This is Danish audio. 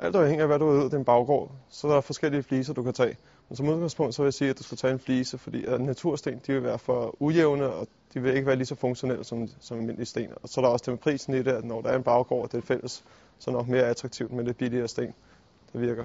Alt afhængig af, hvad du er ud, den baggård, så er der forskellige fliser, du kan tage. Men som udgangspunkt, så vil jeg sige, at du skal tage en flise, fordi at natursten, de vil være for ujævne, og de vil ikke være lige så funktionelle som, som almindelige sten. Og så er der også det med prisen i det, at når der er en baggård, og det er fælles, så er det nok mere attraktivt med lidt billigere sten, der virker.